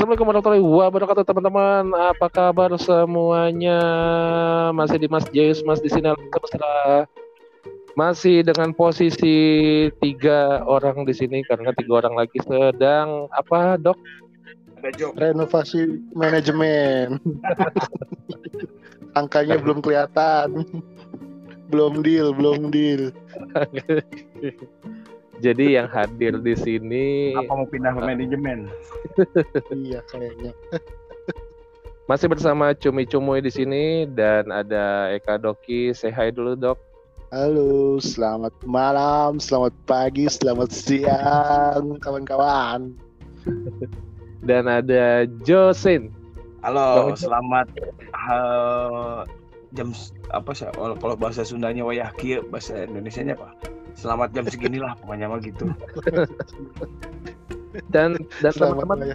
Assalamualaikum warahmatullahi wabarakatuh teman-teman. Apa kabar semuanya? Masih di Mas Jayus Mas di sini mesra. Masih dengan posisi tiga orang di sini karena tiga orang lagi sedang apa dok? Ada job. Renovasi manajemen. Angkanya belum kelihatan. belum deal, belum deal. Jadi yang hadir di sini Apa mau pindah ke manajemen? iya kayaknya. masih bersama Cumi Cumuy di sini dan ada Eka Doki. Say hi dulu dok. Halo, selamat malam, selamat pagi, selamat siang, kawan-kawan. Dan ada Josin. Halo, Bang, selamat uh, jam apa sih? Kalau bahasa Sundanya wayahki, bahasa Indonesianya apa? Selamat jam segini lah, pokoknya mah gitu. Dan dan teman-teman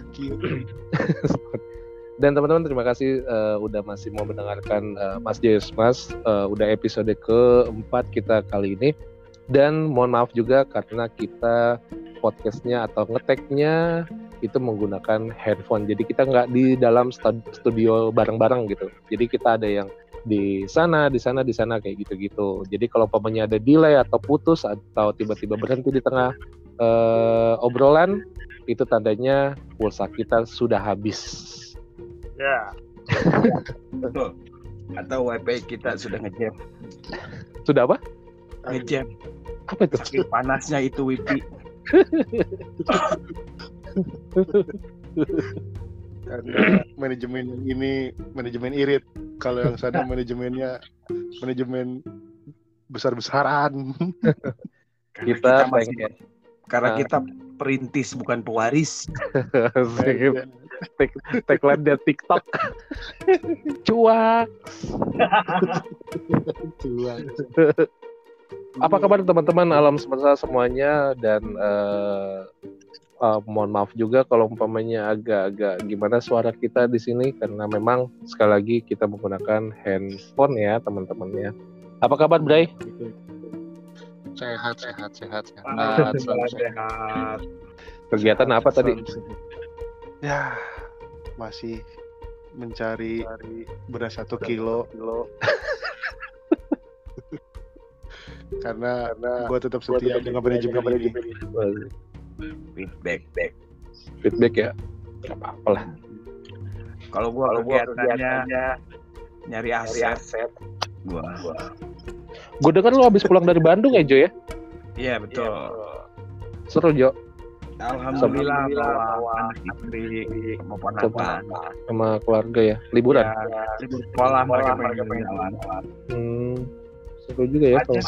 dan teman-teman terima kasih eh, udah masih mau mendengarkan eh, Mas Jayus Mas. Eh, udah episode keempat kita kali ini. Dan mohon maaf juga karena kita podcastnya atau ngeteknya itu menggunakan handphone. Jadi kita nggak di dalam stu- studio bareng-bareng gitu. Jadi kita ada yang di sana di sana di sana kayak gitu-gitu jadi kalau umpamanya ada delay atau putus atau tiba-tiba berhenti di tengah eh, obrolan itu tandanya pulsa kita sudah habis Ya. Betul. Atau wifi kita sudah ngejam, sudah apa ngejam. apa itu Saking panasnya itu wifi. Karena manajemen ini manajemen irit. Kalau yang sana manajemennya manajemen besar-besaran. Karena Kita pengen. karena Ah. kita perintis bukan pewaris. Tek tagline dari TikTok cuak Cuan. apa kabar teman-teman alam semesta semuanya dan eh, eh, mohon maaf juga kalau umpamanya agak-agak gimana suara kita di sini karena memang sekali lagi kita menggunakan handphone ya teman-teman ya apa kabar Bray Sehat, sehat, sehat, sehat. Ah, sehat. sehat. kegiatan apa tadi sehat. Ya, masih mencari beras satu kilo. karena gue tetap setia dengan manajemen ini. Feedback, back. feedback ya Gak apa-apa lah Kalau gua kegiatannya nyari aset. Gua. gue dengar lu habis pulang dari Bandung ya Jo ya Iya betul. seru Jo Alhamdulillah bawa anak istri mau ponakan. sama keluarga ya liburan Ya, libur sekolah mereka pengen jalan. Hmm, seru juga ya kalau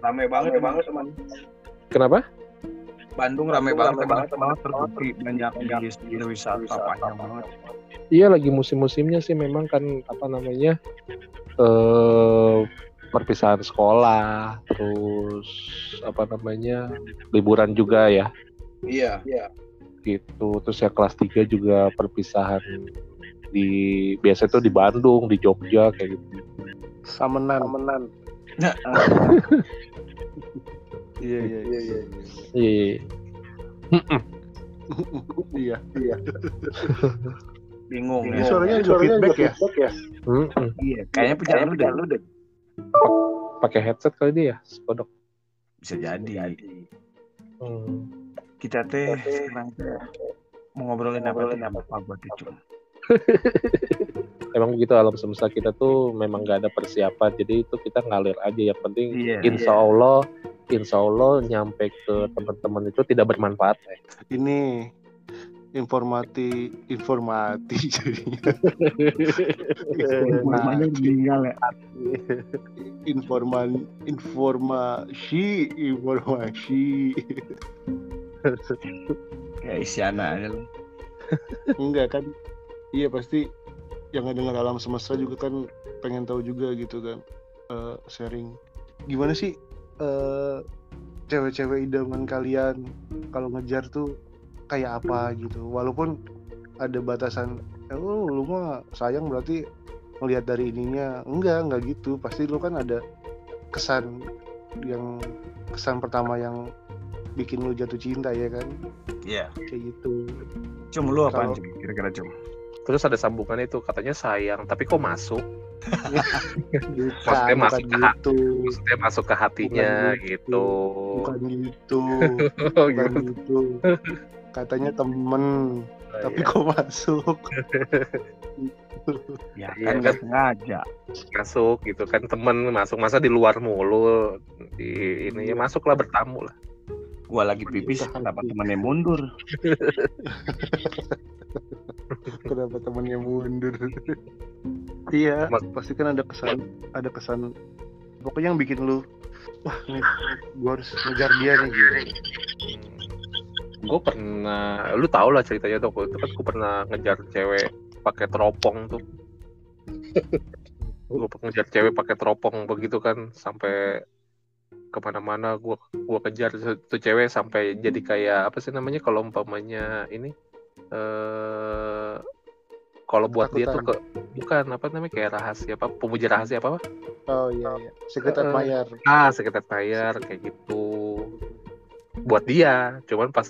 rame banget banget teman. Kenapa? Bandung rame banget banget teman terbukti banyak di wisata panjang banget. Iya lagi musim-musimnya sih memang kan apa namanya eh perpisahan sekolah, terus apa namanya liburan juga ya Iya. Iya. gitu. Terus ya kelas 3 juga perpisahan di biasa itu di Bandung, di Jogja kayak gitu. Samenan. Samenan. Iya, iya, iya, iya. Iya. Iya, iya. Bingung Ini ya. suaranya juga feedback ya? Iya, kayaknya punya lu deh, lu deh. Pakai headset kali dia ya, Spodok. Bisa jadi. Hmm. Kita teh sekarang mau ngobrolin apa teh apa buat itu. Emang begitu alam semesta kita tuh memang gak ada persiapan, jadi itu kita ngalir aja. Yang penting Iya. insya Allah insya Allah nyampe ke teman-teman itu tidak bermanfaat ya. Ini informati informati jadinya meninggal ya. informan informasi informasi Kayak Isyana aja enggak kan iya pasti yang dengar alam semesta juga kan pengen tahu juga gitu kan Eh, sharing gimana sih eh cewek-cewek idaman kalian kalau ngejar tuh kayak apa gitu walaupun ada batasan eh, lu, lu mah sayang berarti melihat dari ininya enggak enggak gitu pasti lu kan ada kesan yang kesan pertama yang bikin lu jatuh cinta ya kan Iya. kayak gitu Cum lu apaan cum? Kira-kira cum. Terus ada sambungan itu katanya sayang, tapi kok masuk? bukan, Maksudnya bukan masuk ke hati. gitu Maksudnya masuk ke hatinya Bukan gitu. bukan gitu Oh, bukan gitu. gitu katanya temen tapi Iya, kok masuk Ya Iya, kan kan. nggak sengaja. masuk gitu kan temen masuk masa di luar mulu di ini ya masuklah bertamu lah. Gua lagi pipis, Iya. kenapa temennya mundur? kenapa temennya mundur iya Mas- pasti kan ada kesan ada kesan pokoknya yang bikin lu wah nih gua harus ngejar dia nih gitu. Gue pernah, lu tau lah ceritanya tuh, itu kan gue pernah ngejar cewek pakai teropong tuh. gue ngejar cewek pakai teropong begitu kan sampai ke mana-mana gue gua kejar tuh cewek sampai jadi kayak apa sih namanya kalau umpamanya ini eh kalau buat dia tuh ke bukan apa namanya kayak rahasia apa pemuja rahasia apa, apa? oh iya iya. Secret Eh, admirer. ah sekitar bayar kayak gitu. Buat dia cuman pas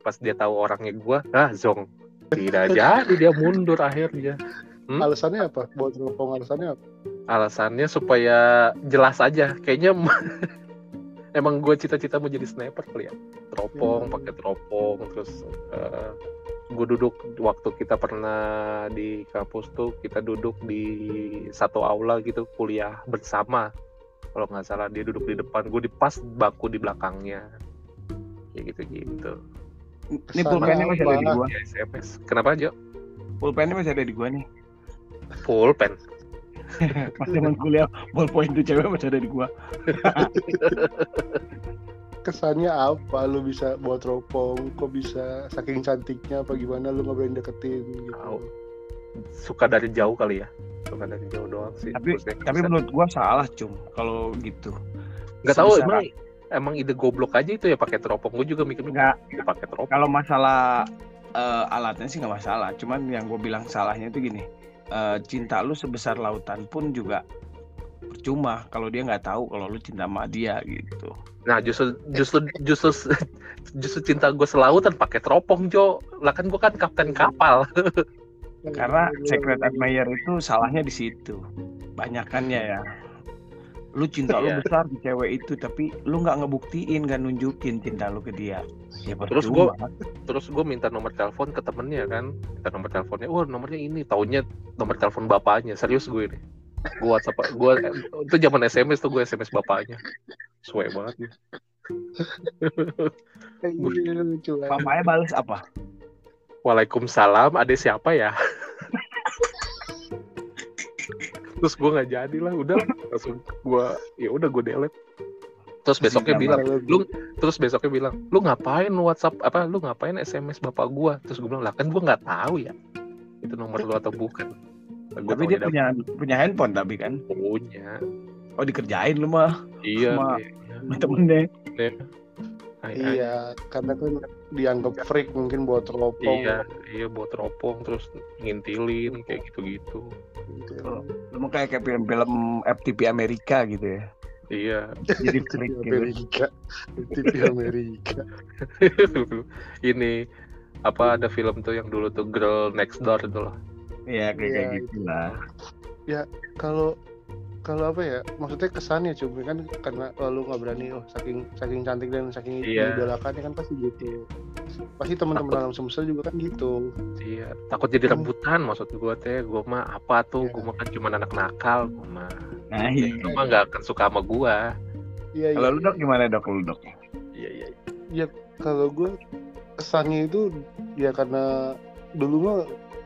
pas dia tahu orangnya gua ah zong. Tidak jadi dia mundur akhirnya. Hmm? alasannya apa? Buat telepon alasannya apa? Alasannya supaya jelas aja. Kayaknya emang gue cita-cita mau jadi sniper kali ya. Teropong Hmm. pakai teropong terus gue duduk waktu kita pernah di kampus tuh kita duduk di satu aula gitu kuliah bersama. Kalau nggak salah dia duduk di depan gue di pas bangku di belakangnya. Kayak gitu gitu Ini pulpennya masih ada di gua. ya SMS kenapa aja Pulpennya masih ada di gua nih. full pen Pas zaman kuliah, ballpoint tuh cewek masih ada di gua. kesannya apa? Lu bisa bawa teropong kok bisa saking cantiknya apa gimana? Lu nggak berani deketin gitu. Suka dari jauh kali ya? Suka dari jauh doang sih. Tapi Terus dia tapi bisa- menurut gua salah cum kalau gitu. nggak tahu emang emang ide goblok aja itu ya pakai teropong. Gue juga mikir Nggak. mikir pakai teropong. Kalau masalah eh, alatnya sih nggak masalah. Cuman yang gue bilang salahnya itu gini, eh, cinta lu sebesar lautan pun juga percuma kalau dia nggak tahu kalau lu cinta sama dia gitu. nah justru justru justru justru cinta gue selautan pakai teropong Jo lah kan gue kan kapten kapal Karena secret admirer itu salahnya di situ. Banyakannya ya. Lu cinta lu Iya. besar di cewek itu tapi lu nggak ngebuktiin nggak nunjukin cinta lu ke dia. Ya Terus percuma. terus gue minta nomor telepon ke temennya kan minta nomor teleponnya wah nomornya ini taunya nomor telepon bapaknya serius gue ini gue WhatsApp gue itu zaman SMS tuh gue SMS bapaknya suwe banget ya. Iya. Bapaknya balas apa? Waalaikumsalam ada siapa ya terus gue nggak jadi lah udah langsung gue ya udah gue delete terus besoknya Iya, bilang Kalau lu terus besoknya bilang lu ngapain WhatsApp apa lu ngapain SMS bapak gua terus gue bilang lah kan gua nggak tahu ya itu nomor lu atau bukan gua Tapi dia punya punya handphone tapi kan. punya. Oh dikerjain lu mah? Iya Sama- temennya. Ay- ay- iya. Karena kan dianggap freak mungkin buat teropong. Iya iya buat teropong terus ngintilin kayak gitu-gitu. Gitu. Lu mau kayak kayak film-film FTP Amerika gitu ya. iya. Jadi freak gitu. Amerika. TV Amerika. Ini apa ada film tuh yang dulu tuh Girl Next Door itu loh Iya kayak kayak Iya, gitu lah. kalau kalau apa ya maksudnya kesannya cuma kan karena oh, lu nggak berani oh saking saking cantik dan saking Iya. idolakannya kan pasti gitu pasti teman-teman alam semesta juga kan gitu iya takut jadi Hmm. rebutan maksud gua teh gua mah apa tuh Iya. gua mah kan cuma anak nakal gua mah Nah, Ya, iya. lu mah nggak akan suka sama gua iya Kalau iya lu dok gimana dok lu dok? iya iya kalau gue kesannya itu ya karena dulu mah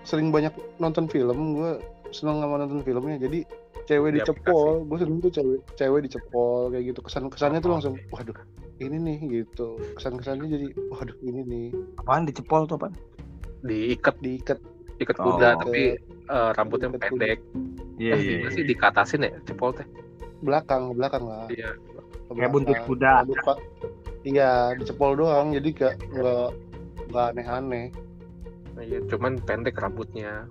sering banyak nonton film gue seneng sama nonton filmnya. Jadi cewek Di dicepol gue seneng tuh cewek cewek dicepol kayak gitu. Kesan kesannya tuh Oh, langsung waduh ini nih gitu. Kesan kesannya jadi waduh ini nih. Apaan dicepol tuh apaan? diikat. Diikat. Ikat Oh. kuda tapi eh, rambutnya Ikat kuda. pendek. Iya iya. gimana sih dikatasin ya cepol teh? Belakang belakang lah. Iya. Ke Kayak buntut kuda. Iya dicepol doang jadi gak nggak nggak aneh-aneh iya cuman pendek rambutnya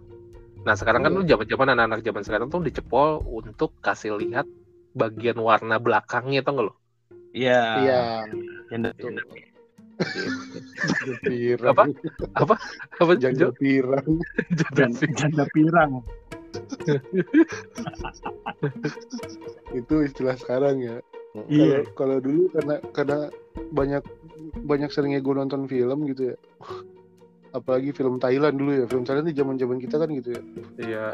nah sekarang kan Oh. lu zaman zaman anak-anak zaman sekarang tuh dicepol untuk kasih lihat bagian warna belakangnya tau gak lo Iya. iya Yang betul. pirang. Apa? Apa? Apa? Janda pirang. Dan janda pirang. Itu istilah sekarang ya. Iya. Kalau- Kalau dulu karena karena banyak banyak seringnya gue nonton film gitu ya. Apalagi film Thailand dulu ya. Film Thailand di zaman-zaman kita kan gitu ya. Iya.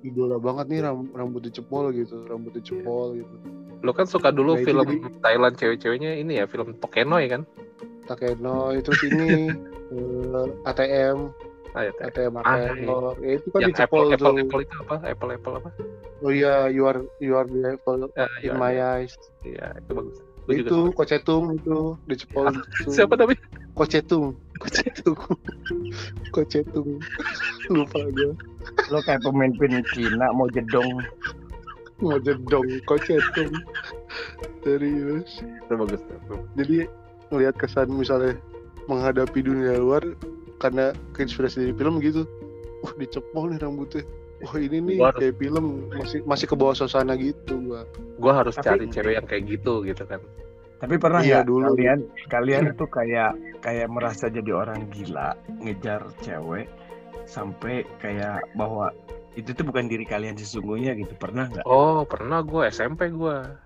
Idola banget nih ram, rambutnya cepol gitu, rambutnya cepol gitu. Lo kan suka dulu Nah, itu film jadi- Thailand cewek-ceweknya ini ya, film Tokenoy kan? Takeno terus ini eh, ATM, Ah, ya, ATM Ah, Akeno. Ya, itu kan yang dicepol Apple, Apple. Apple itu apa? Apple, Apple apa? Oh iya, you are you are the apple Ya, in ya, my ya. eyes. Iya, itu bagus. Gua Itu. Kocetung itu dicepol. Ya. gitu. Siapa namanya? Kocetung. Kocetung. Kocetung. Lupa gue. Lo kayak pemimpin Cina mau jedong. Mau jedong Kocetung. Serius. Itu bagus. tuh. Jadi ngelihat kesan misalnya menghadapi dunia luar karena keinspirasi dari film gitu. Wah, dicepol nih rambutnya. Wah, ini nih Gua harus- kayak film masih masih ke bawah suasana gitu gua. Gua harus Tapi- cari cewek yang kayak gitu gitu kan. Tapi pernah Iya, nggak dulu. kalian kalian tuh kayak kayak merasa jadi orang gila ngejar cewek sampai kayak bahwa itu tuh bukan diri kalian sesungguhnya gitu pernah nggak? Oh, pernah gua SMP gua.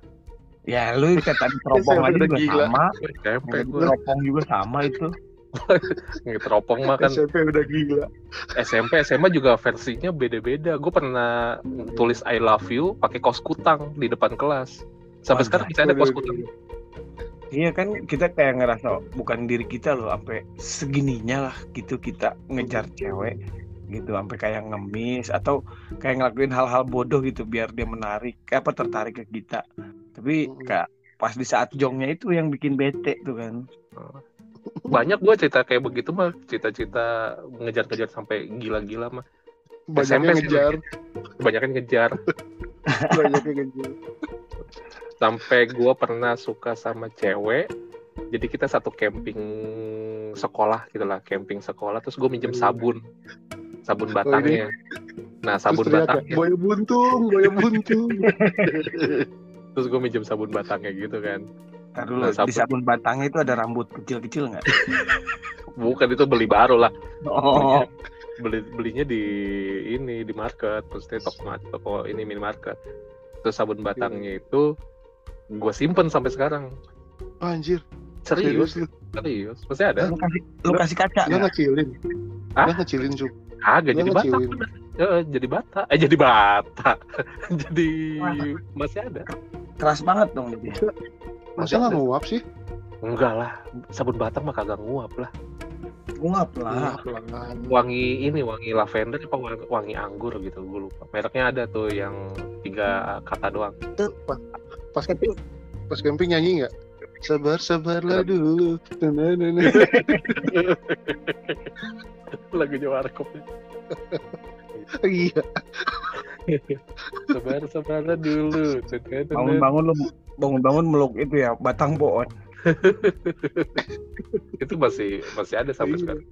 Ya lu kayak tadi teropong aja juga gila. sama, SMP Kayak gua. teropong juga sama itu. Ngeteropong mah kan SMP udah gila. SMP SMA juga versinya beda-beda. Gue pernah tulis I love you pakai kaos kutang di depan kelas. Sampai Wah, sekarang bisa ada kaos kutang. Iya kan kita kayak ngerasa bukan diri kita loh sampai segininya lah gitu kita ngejar cewek gitu sampai kayak ngemis atau kayak ngelakuin hal-hal bodoh gitu biar dia menarik apa tertarik ke kita. Tapi kayak pas di saat jongnya itu yang bikin bete tuh kan. Banyak gue cerita kayak begitu mah, cita-cita ngejar-ngejar sampai gila-gila mah. Banyaknya SMP sih. ngejar, Kebanyakan ngejar. banyaknya ngejar. Sampai gue pernah suka sama cewek. Jadi kita satu camping sekolah gitu lah, camping sekolah. Terus gue minjem sabun, sabun batangnya. Nah sabun Terus ya, batangnya. Boya buntung, boya buntung. Terus gue minjem sabun batangnya gitu kan. Ntar dulu Nah, sabun. di sabun batangnya itu ada rambut kecil-kecil nggak? Bukan itu beli baru lah. Oh, beli belinya di ini di market maksudnya toko toko ini minimarket terus sabun batangnya itu gue simpen sampai sekarang Anjir, serius serius lu. serius masih ada lu kasih lu kasih kaca nggak? ngecilin. Hah? Dia ngecilin, Cuk. agak Dia jadi bata. Eh, jadi bata eh jadi bata jadi Wah. masih ada keras banget dong dia. Masa Masih nggak nguap sih? enggak lah sabun batang mah kagak nguap lah Nguap Ah, lah. pelan. wangi ini wangi lavender apa wangi, wangi anggur gitu gue lupa mereknya ada tuh yang tiga kata doang Pas camping, pas camping nyanyi nggak? Sabar, sabarlah dulu. Nah, nah, nah, lagunya warkop Iya. sabar sabar dulu Bangun-bangun lu bangun-bangun meluk itu ya batang pohon. itu masih masih ada sampai Iya. sekarang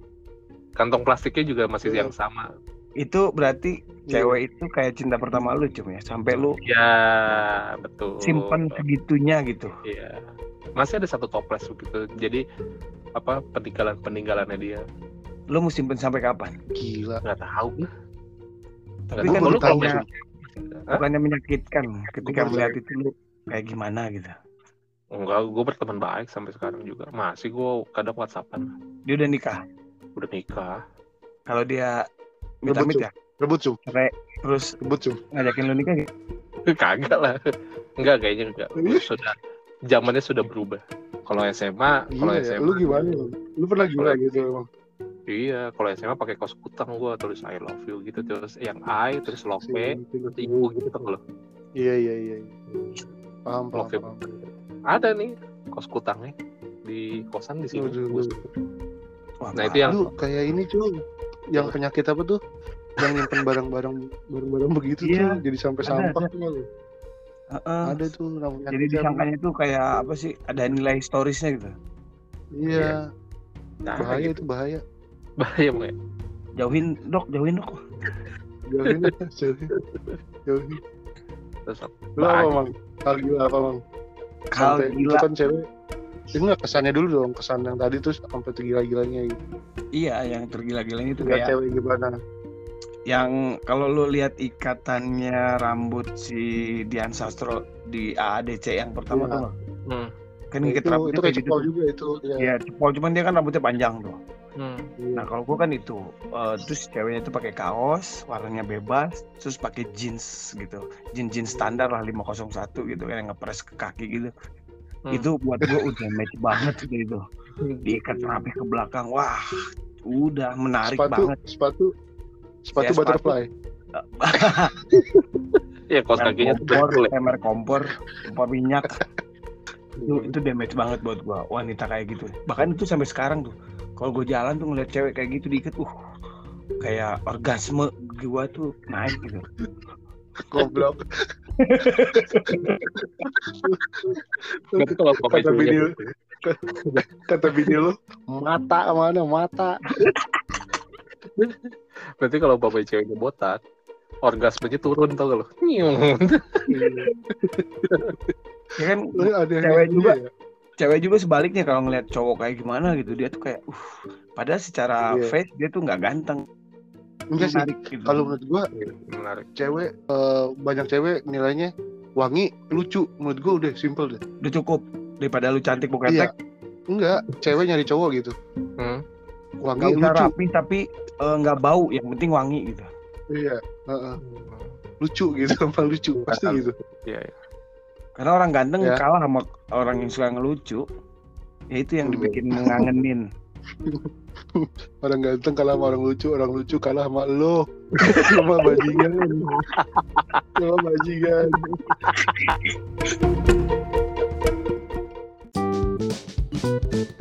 kantong plastiknya juga masih Iya. yang sama Itu berarti cewek itu kayak cinta pertama lu cum ya sampai lu ya betul simpen segitunya gitu. Iya. masih ada satu toples begitu jadi apa peninggalan peninggalannya dia Lu mau simpen sampai kapan? Gila. nggak tahu Tapi kan tahu. Lu kalau bukannya menyakitkan ketika melihat itu lu kayak gimana gitu. enggak gue berteman baik sampai sekarang juga masih gue kadang whatsappan Dia udah nikah. udah nikah Kalau dia minta-mit ya, Rebut, Cum. cerai terus Rebut, Cum. ngajakin lu nikah gitu. kagak lah enggak kayaknya enggak Iya. sudah zamannya sudah berubah kalau SMA kalau Iya, ya. SMA Lu gimana? Lu? Lu pernah Kalau- gitu emang? Iya, kalau SMA pakai kaos kutang gua tulis I love you gitu terus yang I terus love terus ibu gitu kan loh. Iya, iya, iya. Paham, paham, paham. Ada nih kaos kutangnya di kosan di sini. Aduh, aduh. Wah, Nah, itu yang Lu kayak ini, Cum. Yang penyakit apa tuh? Yang nyimpen barang-barang barang-barang begitu Iya. tuh jadi sampai Ada, sampah ada. tuh. Heeh. Ada tuh namanya. Jadi disangkanya tuh kayak apa sih? Ada nilai historisnya gitu. Iya, nah, bahaya gitu. itu bahaya. bahaya ya. Jauhin dok, jauhin dok. Jauhin, jauhin. Jauhin. Terus Lu apa. Mang? Hal gila apa, Mang? Sampai- gila. Itu kan cewek Ini nggak kesannya dulu dong, kesan yang tadi terus sampai tergila-gilanya gitu. Iya, yang tergila-gilanya itu kayak cewek gimana? yang kalau lu lihat ikatannya rambut si Dian Sastro di AADC yang pertama Iya. tuh nggak? Hmm. kan Nah, ngikat itu, itu kayak gitu cepol tuh. juga itu. Ya. Iya, cepol cuman dia kan rambutnya panjang tuh. Hmm. Nah kalau gua kan itu, eh, terus ceweknya itu pakai kaos, warnanya bebas, terus pakai jeans gitu, jeans jeans standar lah 501 gitu kan yang ngepres ke kaki gitu. Hmm. Itu buat gua udah match banget gitu itu. Diikat rapi ke belakang, wah, udah menarik sepatu, banget. sepatu, sepatu Ya, sepatu. butterfly. Ya kaos kakinya tuh kompor, betul ya. kayak mer kompor, kompor minyak. itu itu damage banget buat gua wanita kayak gitu. Bahkan itu sampai sekarang tuh, kalau gua jalan tuh ngeliat cewek kayak gitu diikat, uh, kayak orgasme gua tuh naik gitu. Goblok. Tapi kalau pakai kata lu, kata bini lu, mata mana mata. berarti kalau bapak ceweknya botak, orgasmenya turun tau gak lo? Ya kan Cewek juga. ya? Cewek juga sebaliknya kalau ngeliat cowok kayak gimana gitu dia tuh kayak uh padahal secara Iya. face dia tuh nggak ganteng Enggak sih. menarik gitu. Kalau menurut gua Menarik. cewek eh, banyak cewek nilainya wangi, lucu. Menurut gua udah simple deh. udah cukup daripada lu cantik bukan Iya. tek Enggak, cewek nyari cowok gitu. Hmm. Wangi, usah lucu. rapi tapi eh, nggak bau yang penting wangi gitu Iya, heeh. lucu gitu, sama lucu pasti gitu. Iya, iya. Karena orang ganteng yeah. kalah sama orang yang suka ngelucu. Ya itu yang dibikin hmm. ngangenin. orang ganteng kalah sama orang lucu, orang lucu kalah sama lo. sama bajingan. sama bajingan.